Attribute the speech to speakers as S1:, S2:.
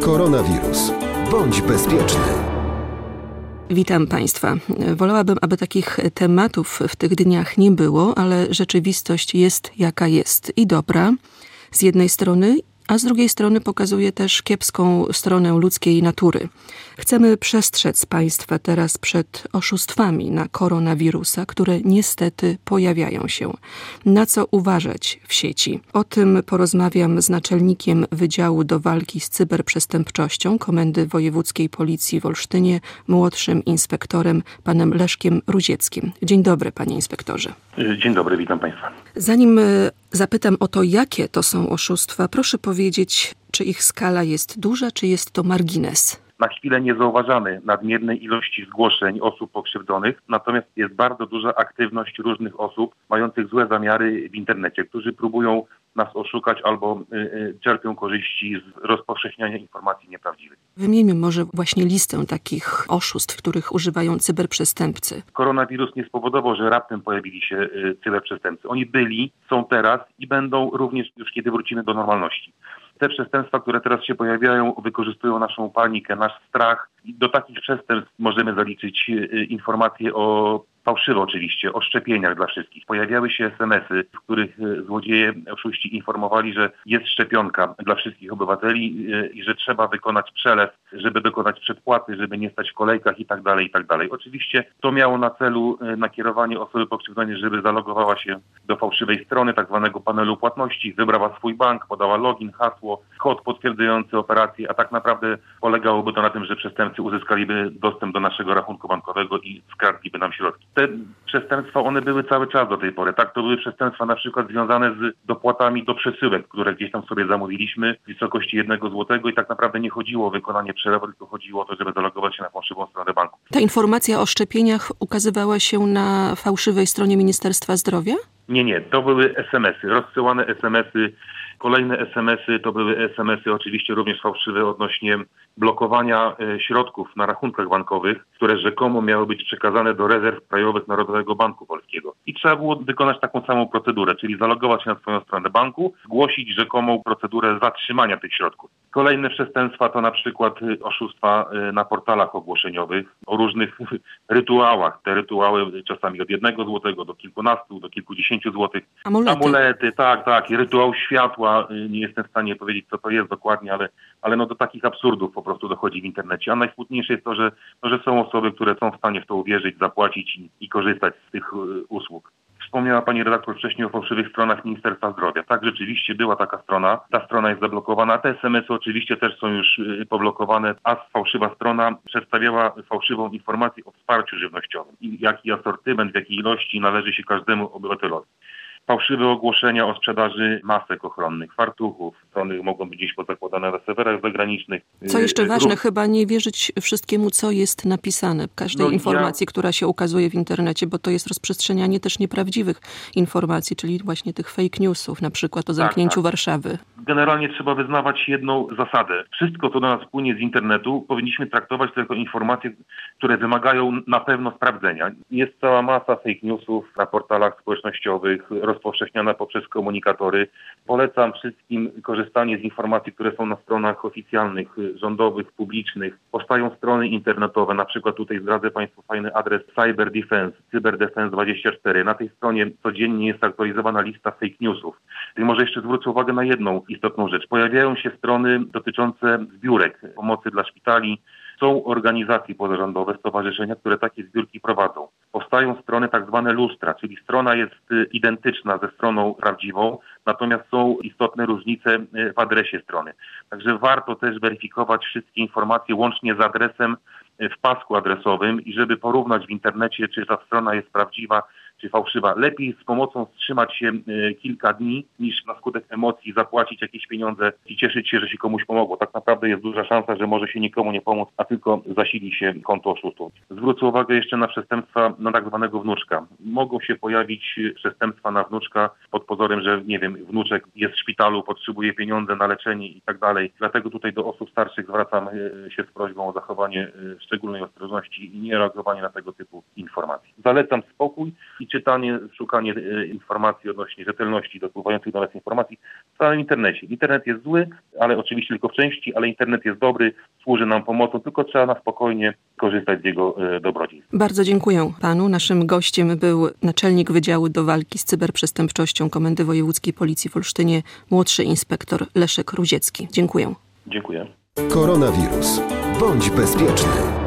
S1: Koronawirus. Bądź bezpieczny.
S2: Witam Państwa. Wolałabym, aby takich tematów w tych dniach nie było, ale rzeczywistość jest jaka jest i dobra z jednej strony, a z drugiej strony pokazuje też kiepską stronę ludzkiej natury. Chcemy przestrzec Państwa teraz przed oszustwami na koronawirusa, które niestety pojawiają się. Na co uważać w sieci? O tym porozmawiam z naczelnikiem Wydziału do Walki z Cyberprzestępczością Komendy Wojewódzkiej Policji w Olsztynie, młodszym inspektorem panem Leszkiem Ruzieckim. Dzień dobry, panie inspektorze.
S3: Dzień dobry, witam Państwa.
S2: Zanim e, zapytam o to, jakie to są oszustwa, proszę powiedzieć, czy ich skala jest duża, czy jest to margines?
S3: Na chwilę nie zauważamy nadmiernej ilości zgłoszeń osób pokrzywdzonych, natomiast jest bardzo duża aktywność różnych osób mających złe zamiary w internecie, którzy próbują nas oszukać albo y, y, czerpią korzyści z rozpowszechniania informacji nieprawdziwych.
S2: Wymieńmy może właśnie listę takich oszustw, których używają cyberprzestępcy.
S3: Koronawirus nie spowodował, że raptem pojawili się y, cyberprzestępcy. Oni byli, są teraz i będą również już kiedy wrócimy do normalności. Te przestępstwa, które teraz się pojawiają, wykorzystują naszą panikę, nasz strach. I do takich przestępstw możemy zaliczyć informacje o fałszywe oczywiście, o szczepieniach dla wszystkich. Pojawiały się SMS-y, w których e, złodzieje, oszuści informowali, że jest szczepionka dla wszystkich obywateli e, i że trzeba wykonać przelew, żeby dokonać przedpłaty, żeby nie stać w kolejkach i tak dalej, i tak dalej. Oczywiście to miało na celu e, nakierowanie osoby pokrzywdzonej, żeby zalogowała się do fałszywej strony, tak zwanego panelu płatności, wybrała swój bank, podała login, hasło, kod potwierdzający operację, a tak naprawdę polegałoby to na tym, że przestępcy uzyskaliby dostęp do naszego rachunku bankowego i skradliby nam środki te przestępstwa, one były cały czas do tej pory. Tak, to były przestępstwa na przykład związane z dopłatami do przesyłek, które gdzieś tam sobie zamówiliśmy w wysokości jednego złotego i tak naprawdę nie chodziło o wykonanie przelewu, tylko chodziło o to, żeby zalogować się na fałszywą stronę banku.
S2: Ta informacja o szczepieniach ukazywała się na fałszywej stronie Ministerstwa Zdrowia?
S3: Nie, nie, to były SMS-y, rozsyłane SMS-y Kolejne SMS-y to były SMS-y oczywiście również fałszywe odnośnie blokowania e, środków na rachunkach bankowych, które rzekomo miały być przekazane do rezerw krajowych Narodowego Banku Polskiego. I trzeba było wykonać taką samą procedurę, czyli zalogować się na swoją stronę banku, zgłosić rzekomą procedurę zatrzymania tych środków. Kolejne przestępstwa to na przykład e, oszustwa e, na portalach ogłoszeniowych o różnych rytuałach. Te rytuały czasami od jednego złotego do kilkunastu, do kilkudziesięciu złotych.
S2: Amulety.
S3: Amulety, tak, tak. I rytuał światła Y, nie jestem w stanie powiedzieć, co to jest dokładnie, ale, ale no do takich absurdów po prostu dochodzi w internecie. A najsmutniejsze jest to, że, no, że są osoby, które są w stanie w to uwierzyć, zapłacić i, i korzystać z tych y, usług. Wspomniała pani redaktor wcześniej o fałszywych stronach Ministerstwa Zdrowia. Tak, rzeczywiście była taka strona. Ta strona jest zablokowana. Te SMS-y oczywiście też są już y, poblokowane, a fałszywa strona przedstawiała fałszywą informację o wsparciu żywnościowym i jaki asortyment, w jakiej ilości należy się każdemu obywatelowi fałszywe ogłoszenia o sprzedaży masek ochronnych, fartuchów. Strony mogą być gdzieś pozakładane na serwerach zagranicznych.
S2: Co jeszcze y, ważne, chyba nie wierzyć wszystkiemu, co jest napisane, każdej no, informacji, ja... która się ukazuje w internecie, bo to jest rozprzestrzenianie też nieprawdziwych informacji, czyli właśnie tych fake newsów, na przykład o tak, zamknięciu tak, tak. Warszawy.
S3: Generalnie trzeba wyznawać jedną zasadę. Wszystko, co do nas płynie z internetu, powinniśmy traktować to jako informacje, które wymagają na pewno sprawdzenia. Jest cała masa fake newsów na portalach społecznościowych, rozpowszechniana poprzez komunikatory. Polecam wszystkim korzystanie z informacji, które są na stronach oficjalnych, rządowych, publicznych. Powstają strony internetowe, na przykład tutaj zdradzę Państwu fajny adres Cyber Defense, CyberDefense24. Na tej stronie codziennie jest aktualizowana lista fake newsów. I może jeszcze zwrócę uwagę na jedną istotną rzecz. Pojawiają się strony dotyczące zbiórek pomocy dla szpitali, są organizacje pozarządowe, stowarzyszenia, które takie zbiórki prowadzą. Powstają strony tak zwane lustra, czyli strona jest y, identyczna ze stroną prawdziwą, natomiast są istotne różnice y, w adresie strony. Także warto też weryfikować wszystkie informacje łącznie z adresem y, w pasku adresowym i żeby porównać w internecie, czy ta strona jest prawdziwa, czy fałszywa. Lepiej z pomocą wstrzymać się e, kilka dni, niż na skutek emocji zapłacić jakieś pieniądze i cieszyć się, że się komuś pomogło. Tak naprawdę jest duża szansa, że może się nikomu nie pomóc, a tylko zasili się konto oszustów. Zwrócę uwagę jeszcze na przestępstwa na tak zwanego wnuczka. Mogą się pojawić przestępstwa na wnuczka pod pozorem, że nie wiem, wnuczek jest w szpitalu, potrzebuje pieniądze na leczenie i tak dalej. Dlatego tutaj do osób starszych zwracam e, się z prośbą o zachowanie szczególnej ostrożności i nie reagowanie na tego typu informacje. Zalecam spokój i czytanie, szukanie e, informacji odnośnie rzetelności dopływających do nas informacji w całym internecie. Internet jest zły, ale oczywiście tylko w części, ale internet jest dobry, służy nam pomocą, tylko trzeba na spokojnie korzystać z jego e, dobrodziejstw.
S2: Bardzo dziękuję panu. Naszym gościem był naczelnik Wydziału do Walki z Cyberprzestępczością Komendy Wojewódzkiej Policji w Olsztynie, młodszy inspektor Leszek Ruziecki. Dziękuję.
S3: Dziękuję.
S1: Koronawirus. Bądź bezpieczny.